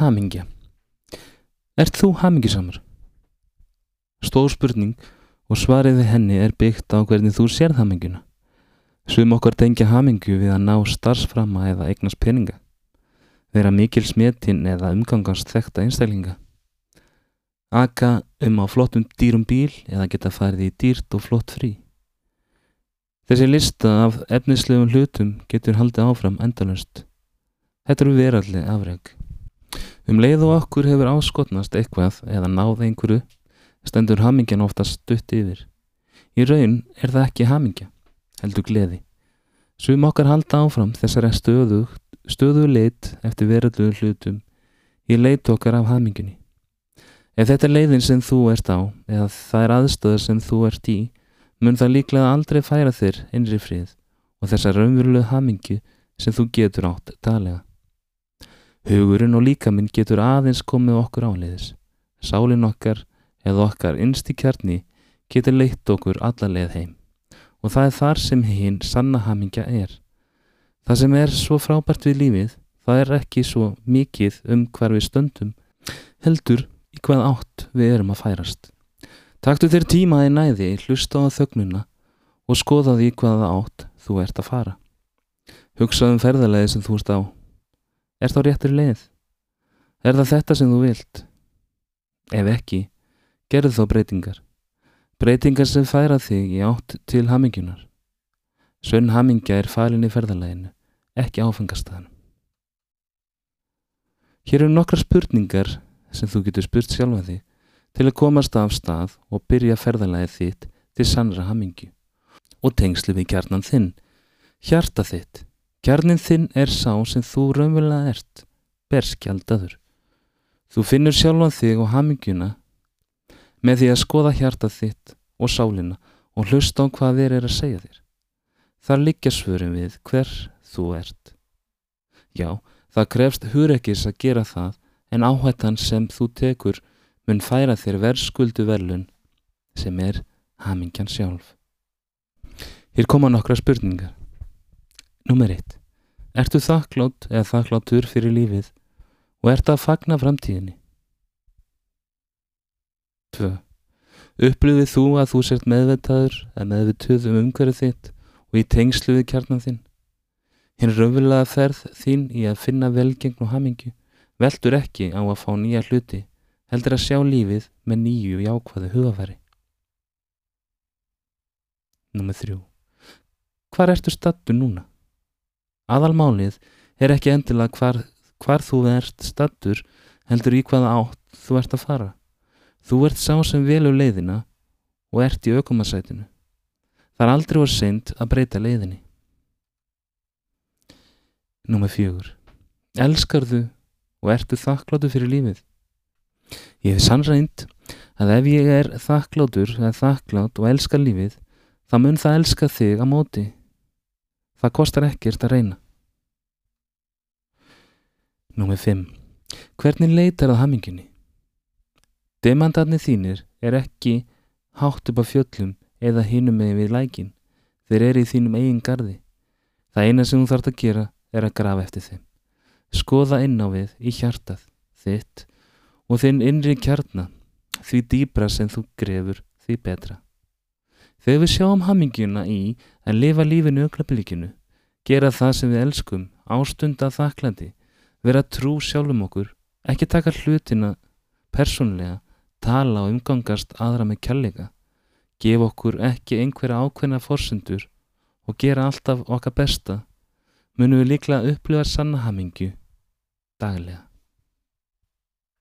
hamingja? Ert þú hamingjusamur? Stór spurning og svarið við henni er byggt á hvernig þú sérð hamingjuna. Sum okkar tengja hamingju við að ná starfsframa eða eignast peninga. Vera mikil smetinn eða umgangast þekta einstaklinga. Aka um á flottum dýrum bíl eða geta farið í dýrt og flott frí. Þessi lista af efnislegum hlutum getur haldið áfram endalust. Þetta eru veralli afreg. Um leið og okkur hefur áskotnast eitthvað eða náð einhverju stendur hamingjan oftast stutt yfir. Í raun er það ekki hamingja, heldur gleði. Sum okkar halda áfram þessari stöðu, stöðu leit eftir veralluðu hlutum í leit okkar af hamingunni. Ef þetta er leiðin sem þú ert á eða það er aðstöður sem þú ert í, mun það líklega aldrei færa þér innri frið og þessar raunverulegu hamingju sem þú getur átt dalega. Hugurinn og líkaminn getur aðeins komið okkur áleiðis. Sálinn okkar eða okkar innst í kjarni getur leitt okkur alla leið heim og það er þar sem hinn sanna hamingja er. Það sem er svo frábært við lífið, það er ekki svo mikið um hver við stöndum, heldur í hvað átt við erum að færast. Taktu þér tímaði næði, hlusta á þögnuna og skoða því hvaða átt þú ert að fara. Hugsa um ferðalegi sem þú ert á. Er þá réttir leið? Er það þetta sem þú vilt? Ef ekki, gerðu þá breytingar. Breytingar sem færa þig í átt til hamingjunar. Sönn hamingja er falin í ferðalæginu, ekki áfengastæðan. Hér eru nokkra spurningar sem þú getur spurt sjálfa þig til að komast af stað og byrja ferðalægið þitt til sannra hamingju og tengslu við kjarnan þinn. Hjarta þitt. Kjarnin þinn er sá sem þú raunverulega ert, berskjaldadur. Þú finnur sjálfan þig og hamingjuna með því að skoða hjartað þitt og sálina og hlusta á hvað þér er að segja þér. Þar liggja svörum við hver þú ert. Já, það krefst hurekkis að gera það en áhættan sem þú tekur mun færa þér verðskuldu verlun sem er hamingjan sjálf. Hér koma nokkra spurningar. Númer 1. Ertu þakklátt eða þakkláttur fyrir lífið og ert að fagna framtíðinni? 2. Upplifið þú að þú sért meðvitaður eða meðvituð um umhverju þitt og í tengslu við kjarnan þinn? Hinn raunverulega ferð þín í að finna velgengn og hamingju veldur ekki á að fá nýja hluti, heldur að sjá lífið með nýju jákvæðu hugafæri. Númer 3. Hvar ertu stattu núna? Aðalmálið er ekki endilega hvar, hvar þú ert stattur heldur í hvaða átt þú ert að fara. Þú ert sá sem velur leiðina og ert í aukomasætinu. Það er aldrei var seint að breyta leiðinni. Númer fjögur. Elskarðu og ertu þakkláttu fyrir lífið? Ég hef sannrænt að ef ég er þakkláttur eða þakklátt og elskar lífið, þá mun það elska þig á móti. Það kostar ekkert að reyna. Númer fimm. Hvernig leitar það haminginni? Demandarnir þínir er ekki hátt upp á fjöllum eða hinum með við lækin. Þeir eru í þínum eigin gardi. Það eina sem þú þarf að gera er að grafa eftir þeim. Skoða inn á við í hjartað þitt og þinn innri kjarna því dýbra sem þú grefur því betra. Þegar við sjáum hamingjuna í að lifa lífinu öklabilíkinu, gera það sem við elskum, ástunda þaklandi, vera trú sjálfum okkur, ekki taka hlutina persónlega tala og umgangast aðra með kjallega, gefa okkur ekki einhverja ákveðna forsendur og gera alltaf okkar besta, munum við líklega upplifa sannahamingju daglega.